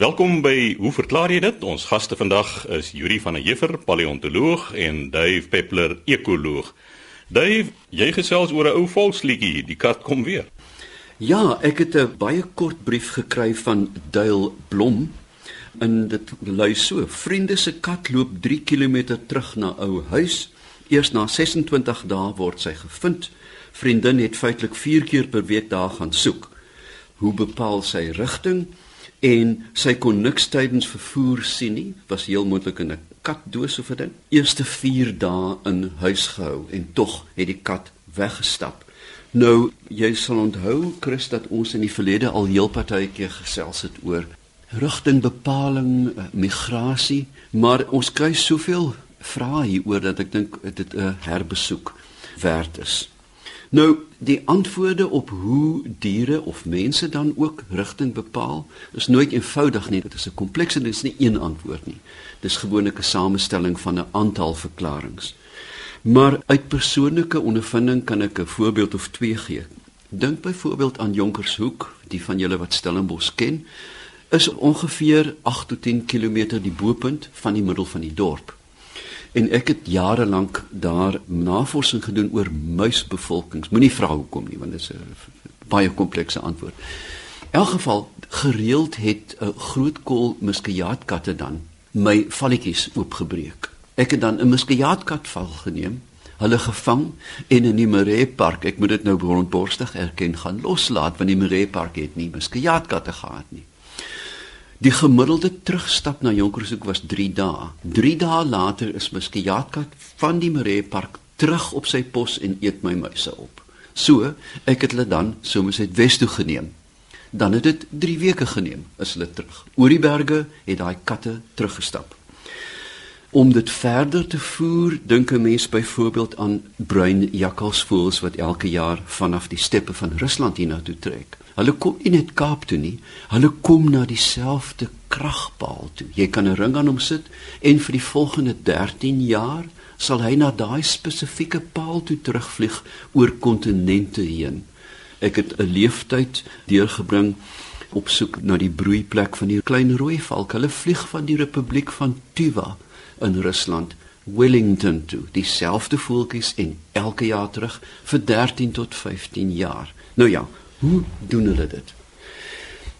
Welkom by Hoe verklaar jy dit? Ons gaste vandag is Yuri van der Heever, paleontoloog en Dave Peppler, ekoloog. Dave, jy gesels oor 'n ou volksliedjie, die kat kom weer. Ja, ek het 'n baie kort brief gekry van Duil Blom. En dit lui so: Vriende se kat loop 3 km terug na ou huis. Eers na 26 dae word sy gevind. Vriendin het feitelik 4 keer per week daar gaan soek. Hoe bepaal sy rigting? En sy kon niks tydens vervoer sien nie, was heel moontlik in 'n katdoos of 'n ding. Eerste 4 dae in huis gehou en tog het die kat weggestap. Nou, jy sal onthou Chris dat ons in die verlede al heel partykeer gesels het oor rigtingbepaling, eh, migrasie, maar ons kry soveel vrae hieroor dat ek dink dit 'n herbesoek werd is. Nou, die antwoorde op hoe diere of mense dan ook rigting bepaal, is nooit eenvoudig nie. Dit is 'n komplekse ding, dit is nie een antwoord nie. Dis gewoonlik 'n samestelling van 'n aantal verklaringe. Maar uit persoonlike ondervinding kan ek 'n voorbeeld of twee gee. Dink byvoorbeeld aan Jonkershoek, die van julle wat Stellenbosch ken, is ongeveer 8 tot 10 km die boepunt van die middel van die dorp. En ek het jare lank daar navorsing gedoen oor muisbevolkings. Moenie vra hoekom nie, want dit is 'n baie komplekse antwoord. In elk geval, gereeld het 'n groot kol muskiaatkatte dan my valletjies oopgebreek. Ek het dan 'n muskiaatkat val geneem, hulle gevang en in die Maree Park, ek moet dit nou rondborstig erken, gaan loslaat want die Maree Park het nie muskiaatkatte gehad nie. Die gemiddelde terugstap na Jonkershoek was 3 dae. 3 dae later is Muskiatkat van die Maree Park terug op sy pos en eet my muise op. So, ek het hulle dan soms uit Wes toe geneem. Dan het dit 3 weke geneem is hulle terug. Oor die berge het daai katte teruggestap. Om dit verder te voer, dink 'n mens byvoorbeeld aan bruin jakkalsvoëls wat elke jaar vanaf die steppe van Rusland hiernatoe trek. Hulle kom nie net Kaap toe nie, hulle kom na dieselfde kragpaal toe. Jy kan 'n ring aan hom sit en vir die volgende 13 jaar sal hy na daai spesifieke paal toe terugvlieg oor kontinente heen. Ek het 'n leeftyd deurgebring op soek na die broeiplek van die klein rooi valk. Hulle vlieg van die Republiek van Tuva in Rusland Wellington toe, dieselfde voeltjies en elke jaar terug vir 13 tot 15 jaar. Nou ja, hoe doen hulle dit?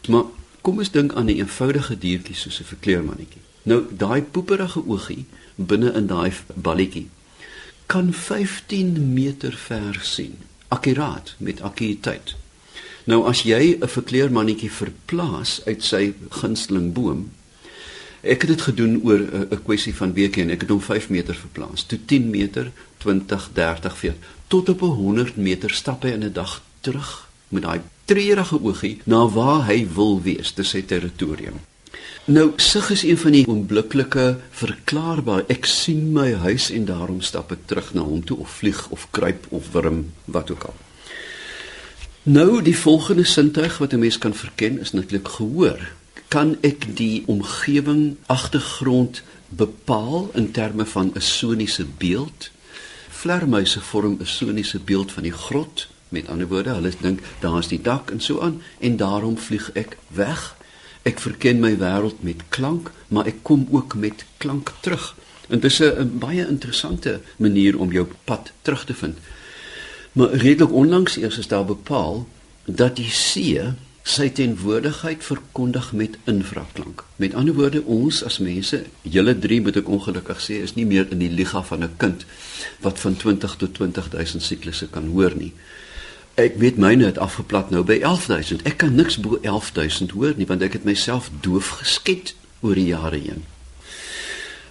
Maar kom ons dink aan 'n eenvoudige diertjie soos 'n verkleermannetjie. Nou daai poeperige oogie binne in daai balletjie kan 15 meter ver sien, akkuraat met akkurateit. Nou as jy 'n verkleermannetjie verplaas uit sy gunsteling boom Ek het dit gedoen oor 'n kwessie van weke en ek het hom 5 meter verplaas. Toe 10 meter, 20, 30, 40 tot op 100 meter stap hy in 'n dag terug met daai treurige oogie na waar hy wil wees, dis sy territorium. Nou sig is een van die onbliklike verklaarbaar. Ek sien my huis en daarom stap ek terug na hom toe of vlieg of kruip of wurm, wat ook al. Nou die volgende sintuig wat 'n mens kan verken is natuurlik gehoor kan ek die omgewing agtergrond bepaal in terme van 'n soniese beeld. Vlermuise vorm 'n soniese beeld van die grot. Met ander woorde, hulle dink daar's die dak en so aan en daarom vlieg ek weg. Ek verken my wêreld met klank, maar ek kom ook met klank terug. En dit is 'n baie interessante manier om jou pad terug te vind. Maar redelik onlangs eers is daar bepaal dat die see sy teenwoordigheid verkondig met infraklank. Met ander woorde, ons as mense, julle drie moet ek ongelukkig sê, is nie meer in die liga van 'n kind wat van 20 tot 20000 siklusse kan hoor nie. Ek weet myne het afgeplat nou by 11000. Ek kan niks bo 11000 hoor nie want ek het myself doof geskep oor die jare heen.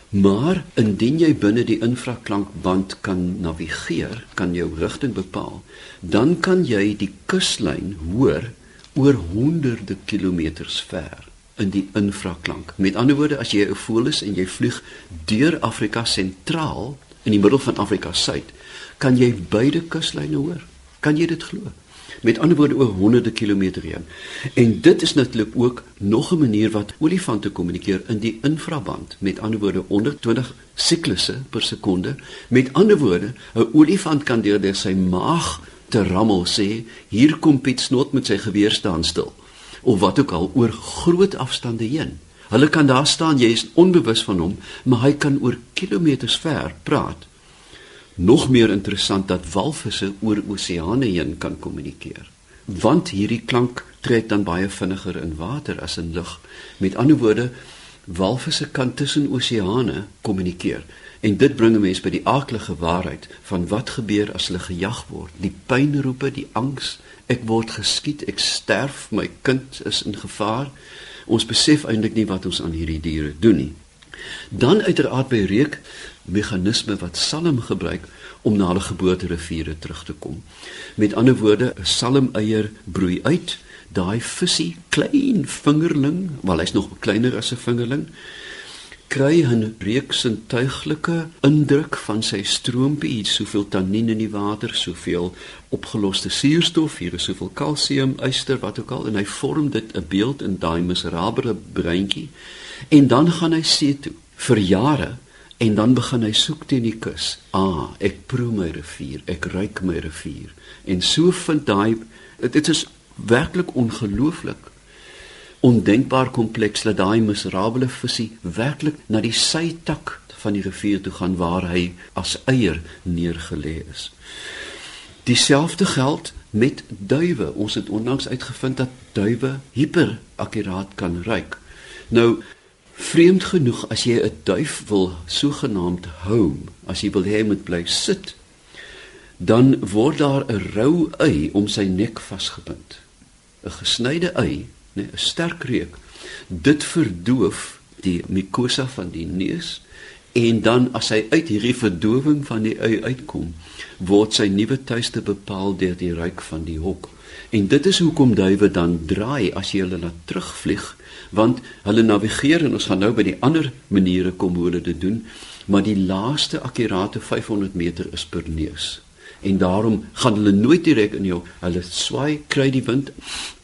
Maar indien jy binne die infraklankband kan navigeer, kan jou rigting bepaal, dan kan jy die kuslyn hoor oor honderde kilometers ver in die infraklank. Met ander woorde, as jy 'n voël is en jy vlieg deur Afrika sentraal in die middel van Afrika suid, kan jy beide kuslyne hoor. Kan jy dit glo? Met ander woorde oor honderde kilometer heen. En dit is natuurlik ook nog 'n manier wat olifante kommunikeer in die infraband. Met ander woorde 120 siklusse per sekonde. Met ander woorde, 'n olifant kan deur sy maag te rammel sê hier kom Piet Snot met sy geweer staan stil of wat ook al oor groot afstande heen. Hulle kan daar staan, jy is onbewus van hom, maar hy kan oor kilometers ver praat. Nog meer interessant dat walvisse oor oseane heen kan kommunikeer. Want hierdie klank trek dan baie vinniger in water as in lug. Met ander woorde, walvisse kan tussen oseane kommunikeer. En dit bring 'n mens by die aardige waarheid van wat gebeur as hulle gejag word. Die pynroepe, die angs, ek word geskiet, ek sterf, my kind is in gevaar. Ons besef eintlik nie wat ons aan hierdie diere doen nie. Dan uiteraard by reuk meganisme wat salm gebruik om na hulle geboorteriviere terug te kom. Met ander woorde, 'n salmeier broei uit, daai visie, klein vingerling, wel hy's nog kleiner as 'n vingerling, kry 'n reuksintuiglike indruk van sy stroompie, hier soveel tannien in die water, soveel opgeloste suurstof, hier is soveel kalsium, yster, wat ook al en hy vorm dit 'n beeld in daai miserabele breintjie. En dan gaan hy see toe. Vir jare en dan begin hy soek teen die kus. Ah, ek proe my rivier, ek ruik my rivier. En so vind daai dit is werklik ongelooflik ondenkbaar kompleks dat daai miserabele visie werklik na die sytak van die rivier toe gaan waar hy as eier neergelê is. Dieselfde geld met duwe. Ons het onlangs uitgevind dat duwe hiperakkuraat kan ruik. Nou vreemd genoeg as jy 'n duif wil sogenaamd home, as jy wil hê hy moet bly sit, dan word daar 'n rou ei om sy nek vasgebind. 'n Gesnyde ei nê, nee, 'n sterk reuk. Dit verdoof die mukosa van die neus en dan as hy uit hierdie verdowing van die ui uitkom, word sy nuwe tuiste bepaal deur die reuk van die hok. En dit is hoekom duwe dan draai as jy hulle laat terugvlieg, want hulle navigeer en ons gaan nou by die ander maniere kom hoe hulle dit doen, maar die laaste akkurate 500 meter is per neus. En daarom gaan hulle nooit direk in jou hulle swaai kry die wind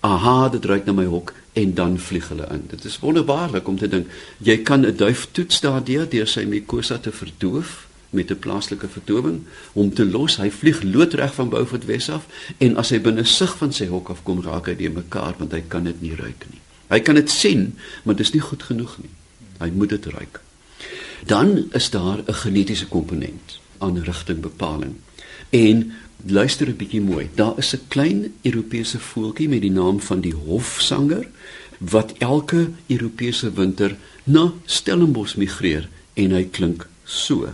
aha dit ruik na my hok en dan vlieg hulle in. Dit is wonderbaarlik om te dink jy kan 'n duif toets daardeur deur sy mucosa te verdoof met 'n plaaslike verdowing om te los hy vlieg loodreg van Beaufort Wes af en as hy binne sig van sy hok afkom raak hy die mekaar want hy kan dit nie ruik nie hy kan dit sien maar dit is nie goed genoeg nie hy moet dit ruik dan is daar 'n genetiese komponent aan rigtingbepaling En luister 'n bietjie mooi. Daar is 'n klein Europese voeltjie met die naam van die hofsanger wat elke Europese winter na Stellenbosch migreer en hy klink so.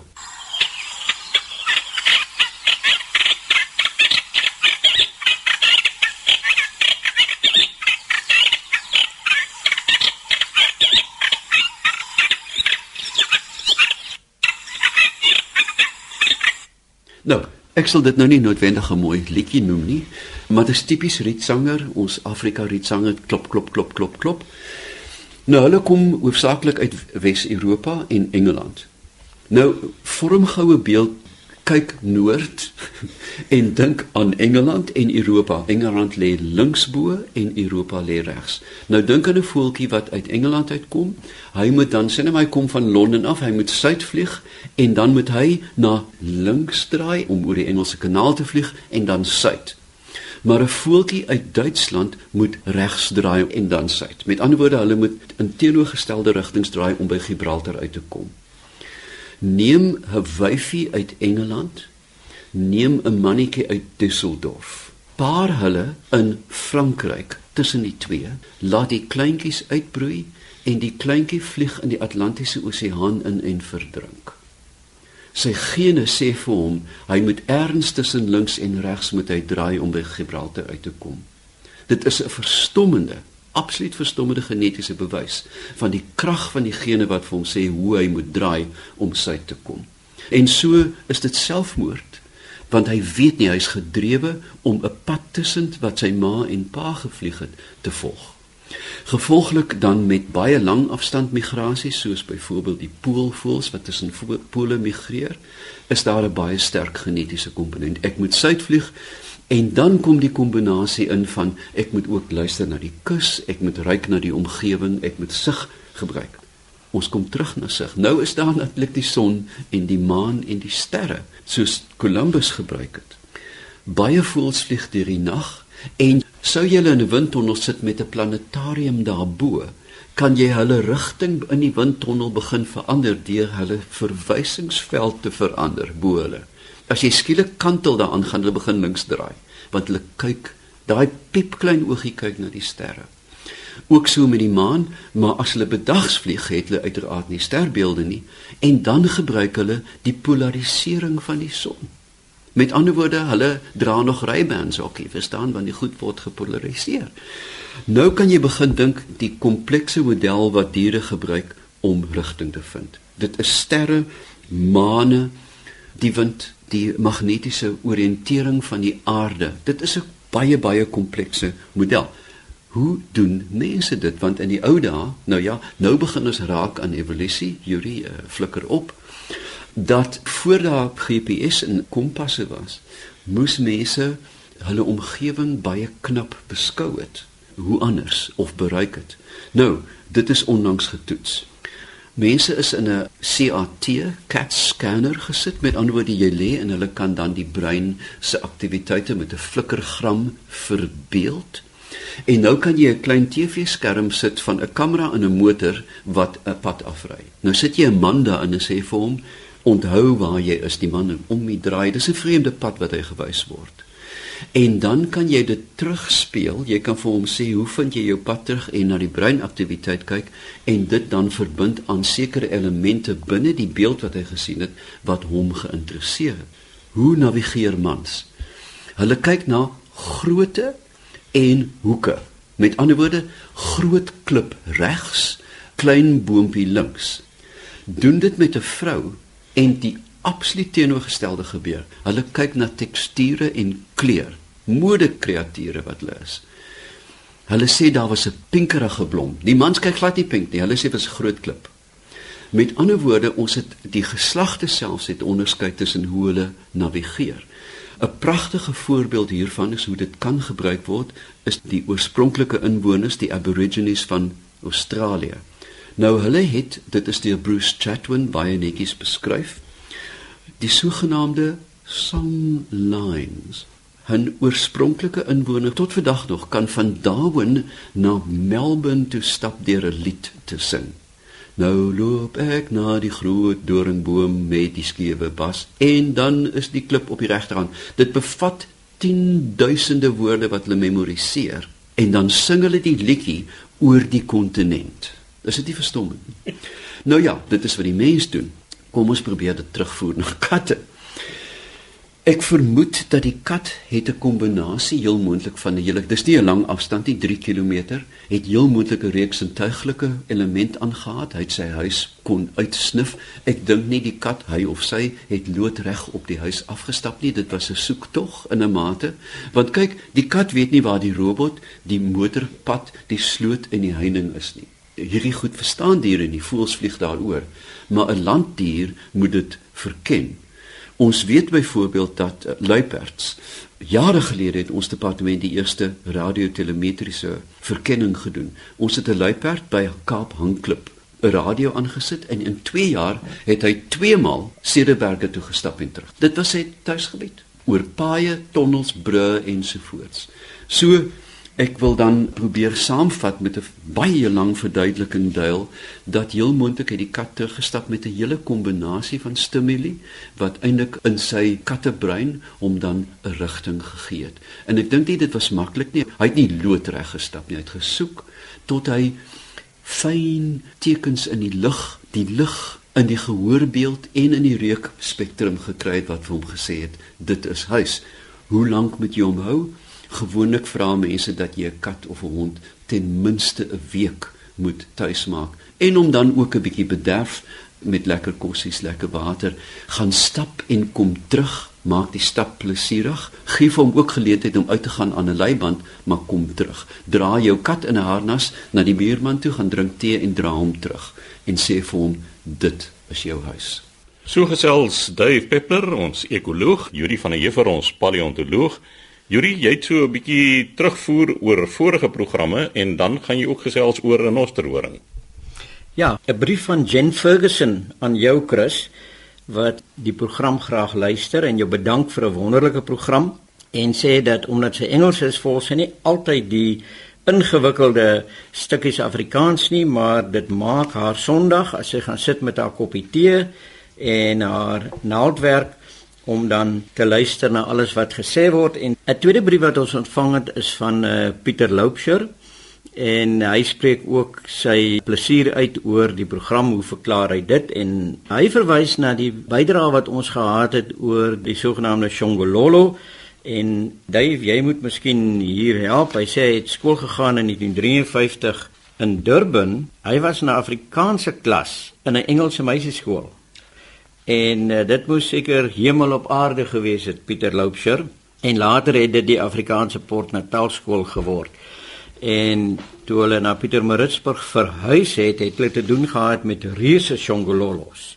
Ek sal dit nou nie noodwendig 'n mooi liedjie noem nie, maar dit is tipies rietsanger, ons Afrika rietsanger klop klop klop klop klop. Nou hulle kom hoofsaaklik uit Wes-Europa en Engeland. Nou vorm goue beeld kyk noord en dink aan Engeland en Europa. Engeland lê linksbo en Europa lê regs. Nou dink aan 'n voeltjie wat uit Engeland uitkom. Hy moet dan sien hy kom van Londen af, hy moet suid vlieg en dan moet hy na links draai om oor die Engelse kanaal te vlieg en dan suid. Maar 'n voeltjie uit Duitsland moet regs draai en dan suid. Met ander woorde, hulle moet in teenoorgestelde rigtings draai om by Gibraltar uit te kom neem 'n wyfie uit Engeland, neem 'n mannetjie uit Düsseldorf. Paar hulle in Frankryk tussen die twee, laat die kleintjies uitbroei en die kleintjie vlieg in die Atlantiese Oseaan in en verdrink. Sy gene sê vir hom, hy moet erns tussen links en regs moet hy draai om by Gibraltar uit te kom. Dit is 'n verstommende absoluut verstommende genetiese bewys van die krag van die gene wat vir hom sê hoe hy moet draai om sy te kom. En so is dit selfmoord want hy weet nie hy's gedrewe om 'n pad tussen wat sy ma en pa gevlieg het te volg. Gevolglik dan met baie lang afstand migrasies soos byvoorbeeld die poolvoëls wat tussen pole migreer, is daar 'n baie sterk genetiese komponent. Ek moet suidvlieg En dan kom die kombinasie in van ek moet ook luister na die kus, ek moet ruik na die omgewing, ek moet sig gebruik. Ons kom terug na sig. Nou is daar natuurlik die son en die maan en die sterre soos Columbus gebruik het. Baie voels vlieg deur die nag en Sou jy in 'n windtunnel sit met 'n planetarium daarbo, kan jy hulle rigting in die windtunnel begin verander deur hulle verwysingsveld te verander bo hulle. As jy skielik kantel daaraan gaan hulle begin links draai, want hulle kyk daai piepklein oogie kyk na die sterre. Ook so met die maan, maar as hulle bedags vlieg, het hulle uiteraard nie sterbeelde nie en dan gebruik hulle die polarisering van die son. Met ander woorde, hulle dra nog Ray-Bans ook, jy verstaan, want die goed word gepolariseer. Nou kan jy begin dink die komplekse model wat diere gebruik om rigting te vind. Dit is sterre, maane, die wind, die magnetiese oriëntering van die aarde. Dit is 'n baie baie komplekse model. Hoe doen mense dit? Want in die ou dae, nou ja, nou begin ons raak aan evolusie, Yuri uh, flikker op dat voor daar GPS en kompasse was, moes mense hulle omgewing baie knap beskou het. Hoe anders of bereik het. Nou, dit is onlangs getoets. Mense is in 'n CAT, CAT scanner gesit met ander woorde jy lê en hulle kan dan die brein se aktiwiteite met 'n flikkergram verbeel. En nou kan jy 'n klein TV-skerm sit van 'n kamera in 'n motor wat 'n pad afry. Nou sit jy 'n man daar en sê vir hom, onthou waar jy is die man om die draai dis 'n vreemde pad wat hy gewys word en dan kan jy dit terugspeel. Jy kan vir hom sê hoe vind jy jou pad terug? en na die breinaktiwiteit kyk en dit dan verbind aan sekere elemente binne die beeld wat hy gesien het wat hom geïnteresseer het. Hoe navigeer mans? Hulle kyk na grootte en hoeke. Met ander woorde groot klip regs klein boontjie links. Doen dit met 'n vrou en die absoluut teenoorgestelde gebeur. Hulle kyk na teksture en kleur, modekreature wat hulle is. Hulle sê daar was 'n pinkerige blom. Die mans kyk glad nie pink nie. Hulle sê dit was 'n groot klip. Met ander woorde, ons het die geslagte selfs het onderskei tussen hoe hulle navigeer. 'n Pragtige voorbeeld hiervan is hoe dit kan gebruik word is die oorspronklike inwoners, die Aborigines van Australië. Nou hulle het dit is deur Bruce Chatwin baie netjies beskryf die sogenaamde song lines. 'n oorspronklike inwoner tot vandag nog kan van Darwin na Melbourne toe stap deur 'n lied te sing. Nou loop ek na die groot doringboom met die skewe bas en dan is die klip op die regterhand. Dit bevat 10 duisende woorde wat hulle memoriseer en dan sing hulle die liedjie oor die kontinent. Dis dit nie verstommend nie. Nou ja, dit is wat die mens doen. Kom ons probeer dit terugvoer na katte. Ek vermoed dat die kat het 'n kombinasie heel moontlik van 'n hele dis nie 'n lang afstand nie 3 km het heel moontlik 'n reeks sintuiglike element aangehaat hy het sy huis kon uitsnif. Ek dink nie die kat hy of sy het loodreg op die huis afgestap nie. Dit was 'n soektog in 'n mate. Want kyk die kat weet nie waar die robot die motorpad die sloot en die heining is nie. Hierdie goed verstaan diere nie, voels vlieg daaroor, maar 'n landdier moet dit verken. Ons weet byvoorbeeld dat uh, luiperds jare gelede het ons departement die eerste radiotelemetriese verkenning gedoen. Ons het 'n luiperd by Kaap Hangklip 'n radio aangesit en in 2 jaar het hy 2 maal Cederberge toe gestap en terug. Dit was sy tuisgebied oor paaie, tonnels, brûe ensovoorts. So Ek wil dan probeer saamvat met 'n baie lang verduideliking duil dat heel moontlik het die kat teruggestap met 'n hele kombinasie van stimuli wat eintlik in sy kattebrein hom dan 'n rigting gegee het. En ek dink nie dit was maklik nie. Hy het nie loodreg gestap nie. Hy het gesoek tot hy fyn tekens in die lig, die lig in die gehoorbeeld en in die reukspektrum gekry het wat vir hom gesê het dit is huis. Hoe lank moet jy hom hou? Gewoonlik vra mense dat jy 'n kat of 'n hond ten minste 'n week moet tuismaak en om dan ook 'n bietjie bederf met lekker kossies, lekker water, gaan stap en kom terug, maak die stap plesierig. Gee hom ook geleentheid om uit te gaan aan 'n leiband, maar kom terug. Dra jou kat in 'n harnas na die buurman toe, gaan drink tee en dra hom terug en sê vir hom dit is jou huis. So gesels Dave Peppler, ons ekoloog, Juri van der Heever, ons paleontoloog. Yuri, jy het so 'n bietjie terugvoer oor vorige programme en dan gaan jy ook gesels oor 'n osterhoring. Ja, 'n brief van Jen Ferguson aan jou Chris wat die program graag luister en jou bedank vir 'n wonderlike program en sê dat omdat sy Engels is, volg sy nie altyd die ingewikkelde stukkies Afrikaans nie, maar dit maak haar Sondag as sy gaan sit met haar koppie tee en haar naaldwerk om dan te luister na alles wat gesê word en 'n tweede brief wat ons ontvang het is van uh, Pieter Loupsher en hy spreek ook sy plesier uit oor die program hoe verklaar hy dit en hy verwys na die bydrae wat ons gehad het oor die sogenaamde Shongololo En Dave, jy moet miskien hier help. Hy sê hy het skool gegaan in 1953 in Durban. Hy was in 'n Afrikaanse klas in 'n Engelse meisieskool. En uh, dit moes seker hemel op aarde gewees het, Pieter Loupsher. En later het dit die Afrikaanse Port Natal skool geword. En toe hulle na Pietermaritzburg verhuis het, het hulle te doen gehad met reuse Shongololos.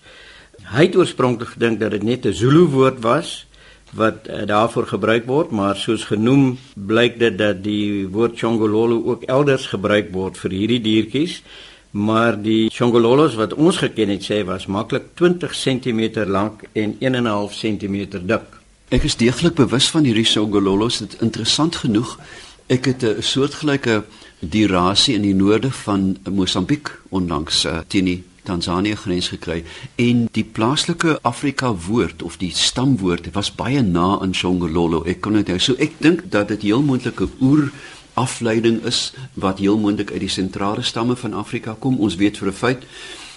Hy het oorspronklik gedink dat dit net 'n Zulu woord was wat uh, daarvoor gebruik word, maar soos genoem blyk dit dat die woord chongololo ook elders gebruik word vir hierdie diertjies. Maar die chongololos wat ons geken het sê was maklik 20 cm lank en 1.5 cm dik. Ek is deeglik bewus van hierdie chongololos. Dit interessant genoeg. Ek het 'n soortgelyke dierasie in die noorde van Mosambiek onlangs uh, teen die Tansanië grens gekry en die plaaslike Afrika woord of die stamwoord was baie na aan Shongololo. Ek kon dit nou so ek dink dat dit heel moontlike oer afleiding is wat heel moontlik uit die sentrale stamme van Afrika kom. Ons weet vir 'n feit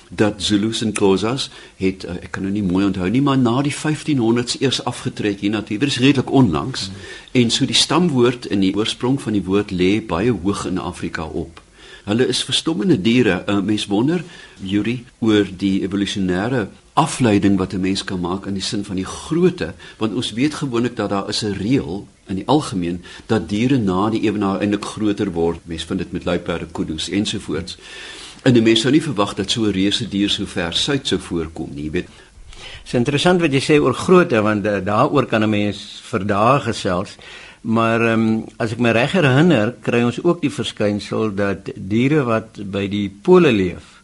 dat Zulus en Xhosas het eh, ek kan nou nie mooi onthou nie maar na die 1500s eers afgetrek hier natuurlik. Dit is redelik onlangs mm. en so die stamwoord in die oorsprong van die woord lê baie hoog in Afrika op. Hulle is verstommende diere. 'n uh, Mens wonder, Yuri, oor die evolusionêre afleiding wat 'n mens kan maak in die sin van die grootte, want ons weet gewoonlik dat daar is 'n reël in die algemeen dat diere na die ewenaar eintlik groter word. Mens vind dit met luiperde, kuddes ensovoorts. En 'n mens sou nie verwag dat so 'n reuse dier so ver suid sou voorkom nie, jy weet. Dit is interessant wat jy sê oor grootte want uh, daaroor kan 'n mens vir dae gesels. Maar ehm um, as ek my reg herinner, kry ons ook die verskynsel dat diere wat by die pole leef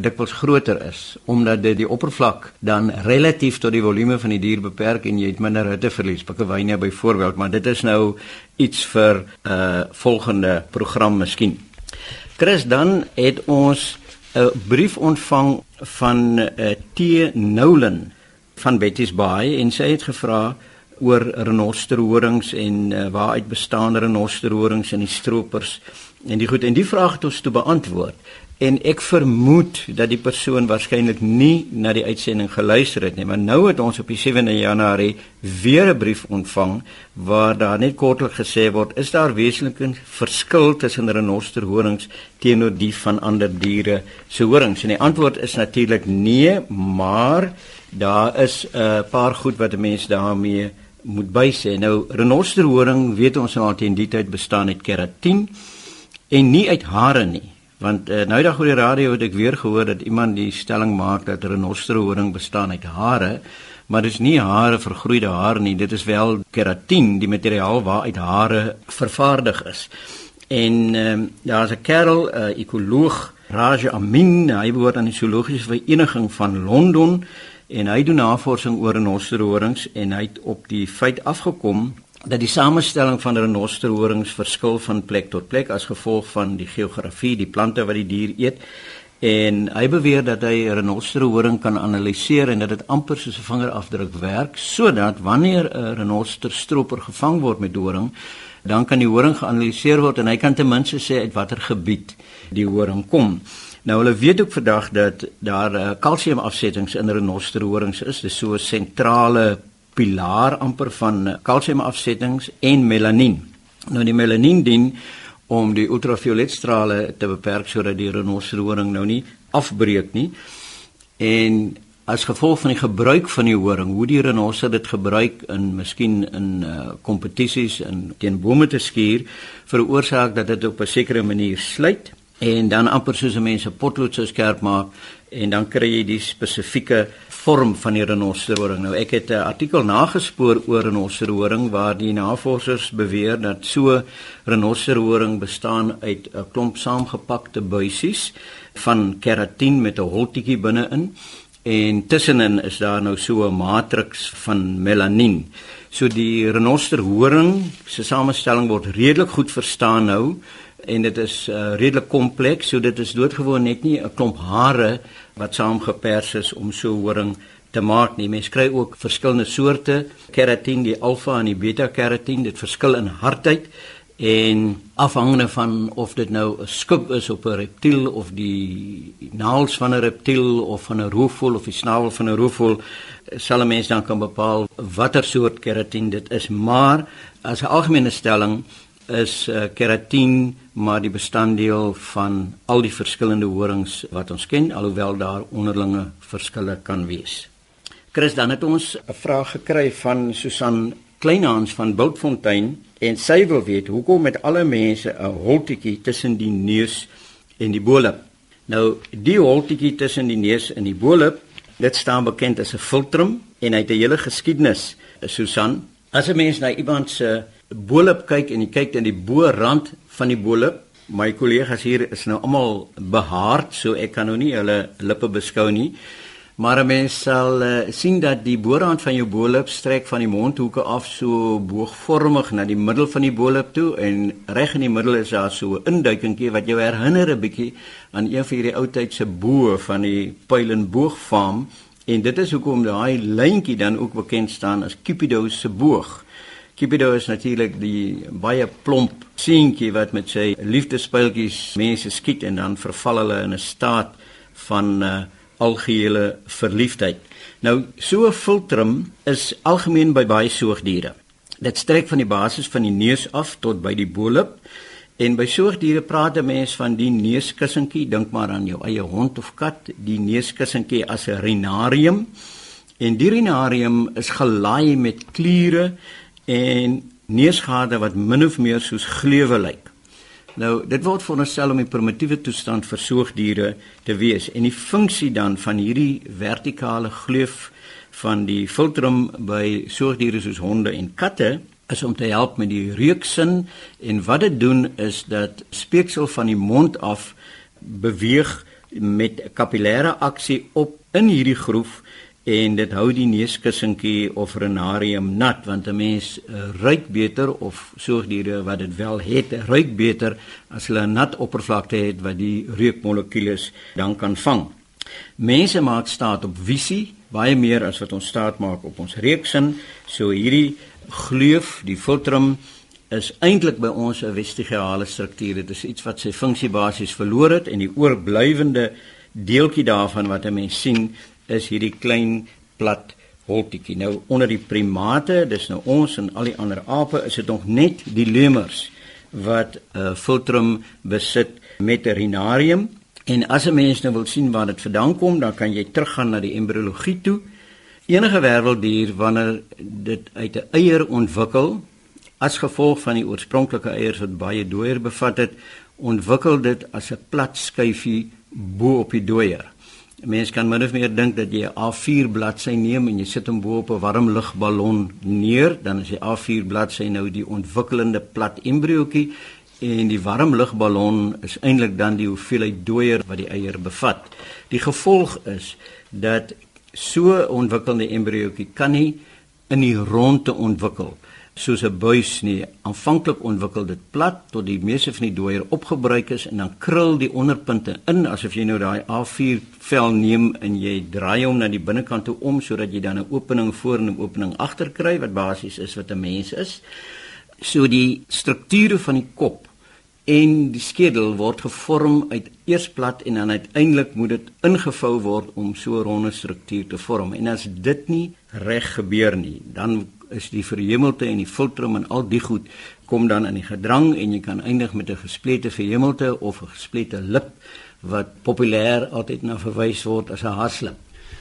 dikwels groter is omdat dit die oppervlak dan relatief tot die volume van die dier beperk en jy het minder hitteverlies. Pikkewyne byvoorbeeld, maar dit is nou iets vir 'n uh, volgende program miskien. Chris, dan het ons 'n brief ontvang van uh, T Nolan van Betty's Bay en sy het gevra oor renosterhorings en uh, waaruit bestaan renosterhorings en die stroopers en die goed en die vraag het ons toe beantwoord en ek vermoed dat die persoon waarskynlik nie na die uitsending geluister het nie maar nou het ons op die 7de Januarie weer 'n brief ontvang waar daar net kortlik gesê word is daar wesenlike verskil tussen renosterhorings teenoor die van ander diere se horings en die antwoord is natuurlik nee maar daar is 'n uh, paar goed wat 'n mens daarmee moet bysê. Nou renosterhoring weet ons al teen die tyd bestaan uit keratin en nie uit hare nie. Want uh, nou dag oor die radio het ek weer gehoor dat iemand die stelling maak dat renosterhoring bestaan uit hare, maar dit is nie hare vergroeide hare nie, dit is wel keratin, die materiaal waaruit hare vervaardig is. En uh, daar's 'n kerel, 'n uh, ekoloog, Raja Amin, hy behoort aan die zoologiese vereniging van Londen en hy doen navorsing oor renosterhorings en hy het op die feit afgekom dat die samestelling van renosterhorings verskil van plek tot plek as gevolg van die geografie, die plante wat die dier eet. En hy beweer dat hy renosterhoring kan analiseer en dat dit amper soos 'n vingerafdruk werk sodat wanneer 'n renosterstroper gevang word met horing, dan kan die horing geanaliseer word en hy kan ten minste sê uit watter gebied die horing kom. Nou hulle weet ook vandag dat daar uh, kalsiumafsettings in renosterhorings is. Dis so 'n sentrale pilaar amper van uh, kalsiumafsettings en melanien. Nou die melanien dien om die ultravioletstrale te beperk sodat die renosterhoring nou nie afbreek nie. En as gevolg van die gebruik van die horing, hoe die renoster dit gebruik in miskien in uh kompetisies en teen bome te skuur, veroorsaak dat dit op 'n sekere manier sluit en dan amper soos 'n mens 'n potlood sou skerp maak en dan kry jy die spesifieke vorm van die renosterhoring. Nou ek het 'n artikel nagespoor oor renosterhoring waar die navorsers beweer dat so renosterhoring bestaan uit 'n klomp saamgepakte buisies van keratin met 'n holtetjie binne-in en tussenin is daar nou so 'n matriks van melanien. So die renosterhoring se samestelling word redelik goed verstaan nou en dit is uh, redelik kompleks, so dit is doodgewoon net nie 'n klomp hare wat saamgepers is om so horing te maak nie. Mens kry ook verskillende soorte keratin, die alfa en die beta keratin, dit verskil in hardheid en afhangende van of dit nou 'n skub is op 'n reptiel of die naels van 'n reptiel of van 'n roofvoël of die snavel van 'n roofvoël sal 'n mens dan kan bepaal watter soort keratin dit is maar as 'n algemene stelling is uh, keratin maar die bestanddeel van al die verskillende horings wat ons ken alhoewel daar onderlinge verskille kan wees. Chris dan het ons 'n vraag gekry van Susan Kleinhans van Bultfontein en sy wil weet hoekom met alle mense 'n holtetjie tussen die neus en die bollip. Nou die holtetjie tussen die neus en die bollip, dit staan bekend as 'n filtrum en hy het 'n hele geskiedenis. Susan, as 'n mens na iemand se bollip kyk en jy kyk in die bo-rand van die bollip, my kollegas hier is nou almal behaard, so ek kan nou nie hulle lippe beskou nie. Maar 'n mens sal uh, sien dat die boorrand van jou bolop strek van die mondhoeke af so boogvormig na die middel van die bolop toe en reg in die middel is daar so 'n induikingkie wat jou herinner 'n bietjie aan een van hierdie ou tyd se boë van die pyl en boogfarm en dit is hoekom daai lyntjie dan ook bekend staan as Cupido se boog. Cupido is natuurlik die baie plomp seentjie wat met sy liefdespyltjies mense skiet en dan verval hulle in 'n staat van uh, algehele verliefdheid. Nou so 'n filtrum is algemeen by baie soogdiere. Dit strek van die basis van die neus af tot by die bolop. En by soogdiere praat 'n mens van die neuskussentjie, dink maar aan jou eie hond of kat, die neuskussentjie as 'n rinarium. En die rinarium is gelaai met kliere en neusgate wat min of meer soos gleuwe lyk. Nou, dit word veronderstel om die primitiewe toestand vir soogdiere te wees en die funksie dan van hierdie vertikale gleuf van die filtrum by soogdiere soos honde en katte is om te help met die reuksin en wat dit doen is dat speeksel van die mond af beweeg met kapillêre aksie op in hierdie groef en dit hou die neuskussentjie of renarium nat want 'n mens uh, ruik beter of soogdiere wat dit wel het ruik beter as hulle 'n nat oppervlakte het wat die reukmolekules dan kan vang. Mense maak staat op visie baie meer as wat ons staat maak op ons reuksin. So hierdie gleuf, die filtrum is eintlik by ons 'n vestigiale struktuur. Dit is iets wat sy funksie basies verloor het en die oorblywende deeltjie daarvan wat 'n mens sien is hierdie klein plat holtetjie. Nou onder die primate, dis nou ons en al die ander ape, is dit nog net die lemurs wat 'n uh, filtrum besit met 'n rinarium. En as 'n mens nou wil sien waar dit vandaan kom, dan kan jy teruggaan na die embriologie toe. Enige werveldier wanneer dit uit 'n eier ontwikkel as gevolg van die oorspronklike eiers wat baie dooier bevat het, ontwikkel dit as 'n plat skyfie bo op die dooier. 'n Mens kan min of meer dink dat jy 'n A4 bladsy neem en jy sit hom bo op 'n warm lugballon neer, dan is die A4 bladsy nou die ontwikkelende plat embriootjie en die warm lugballon is eintlik dan die hoeveelheid dooier wat die eier bevat. Die gevolg is dat so ontwikkelde embriootjie kan nie in die ronde ontwikkel nie soos 'n buis nie. Aanvanklik ontwikkel dit plat tot die meeste van die dooier opgebruik is en dan krul die onderpunte in asof jy nou daai A4 vel neem en jy draai hom na die binnekant toe om sodat jy dan 'n opening voor en 'n opening agter kry wat basies is wat 'n mens is. So die strukture van die kop en die skedel word gevorm uit eers plat en dan uiteindelik moet dit ingevou word om so 'n ronde struktuur te vorm. En as dit nie reg gebeur nie, dan is die verhemelte en die filtrum en al die goed kom dan in die gedrang en jy kan eindig met 'n gesplete verhemelte of 'n gesplete lip wat populêr altyd na verwys word as 'n haaslip.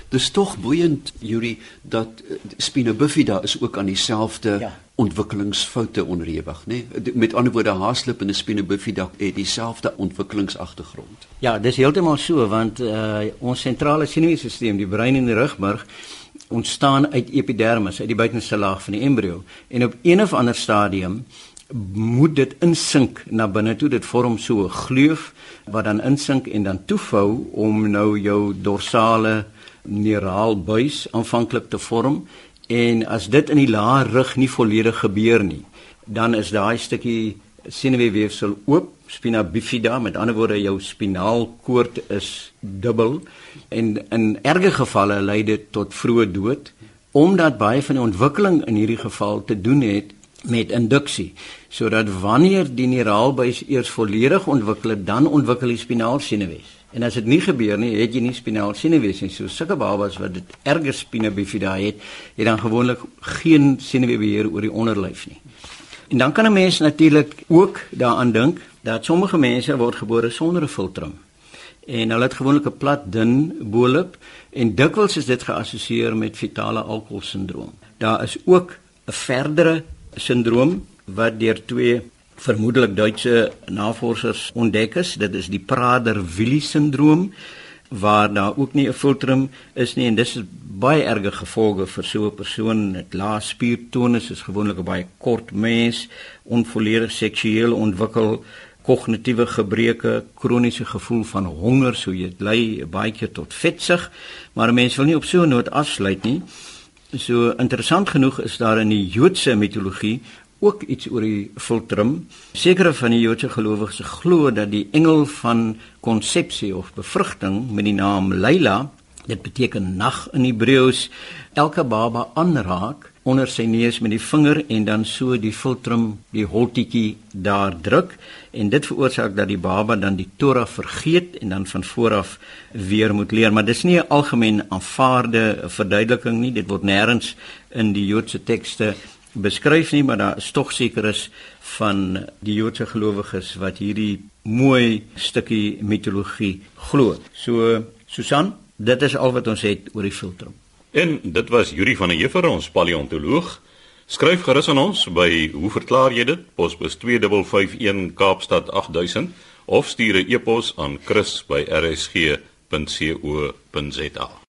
Dis tog boeiend Yuri dat uh, Spina bifida is ook aan dieselfde ja. ontwikkelingsfoute onderhewig, nê? Nee? Met ander woorde haaslip en Spina bifida het dieselfde ontwikkelingsagtergrond. Ja, dis heeltemal so want uh, ons sentrale senuweestelsel, die brein en die rugmerg ontstaan uit epidermis, uit die buitenste laag van die embrio. En op een of ander stadium moet dit insink na binne toe. Dit vorm so 'n gleuf wat dan insink en dan toevou om nou jou dorsale neuraalbuis aanvanklik te vorm en as dit in die lae rug nie volledig gebeur nie, dan is daai stukkie senuweeweefsel oop, spina bifida, met ander woorde jou spinaalkoord is dubbel. En in erge gevalle lei dit tot vroeë dood omdat baie van die ontwikkeling in hierdie geval te doen het met induksie. Sodat wanneer die neuraalbuis eers volledig ontwikkel dan ontwikkel die spinaalsenuwees en as dit nie gebeur nie het jy nie spinaalsenuwees nie. So sulke babas wat dit erger spina bifida het het dan gewoonlik geen senuweebeheer oor die onderlyf nie. En dan kan 'n mens natuurlik ook daaraan dink dat sommige mense word gebore sonder 'n filtrum en hulle het gewoonlik 'n plat dun bolop en dikwels is dit geassosieer met fetale alkoholsindroom. Daar is ook 'n verdere sindroom wat deur twee vermoedelik Duitse navorsers ontdek is. Dit is die Prader-Willi sindroom waar daar ook nie 'n filtrum is nie en dis baie erge gevolge vir so 'n persoon. Dit lae spiertonus is gewoonlik 'n baie kort mens, onvolledig seksueel ontwikkel kognitiewe gebreke, kroniese gevoel van honger, so jy lei baie keer tot vetsig, maar mense wil nie op so 'n noot afsluit nie. So interessant genoeg is daar in die Joodse mitologie ook iets oor die filtrum. Sekere van die Joodse gelowiges glo dat die engel van konsepsie of bevrugting met die naam Leila, dit beteken nag in Hebreëus, elke baba aanraak onder sy neus met die vinger en dan so die filtrum, die holtetjie daar druk en dit veroorsaak dat die baba dan die Torah vergeet en dan van vooraf weer moet leer, maar dis nie 'n algemeen aanvaarde verduideliking nie, dit word nêrens in die Joodse tekste beskryf nie, maar daar is tog seker is van die Joodse gelowiges wat hierdie mooi stukkie mitologie glo. So Susan, dit is al wat ons het oor die filtrum. En dit was Yuri van der Heever, ons paleontoloog. Skryf gerus aan ons by hoe verklaar jy dit? Posbus 2551 Kaapstad 8000 of stuur 'n e-pos aan chris@rsg.co.za.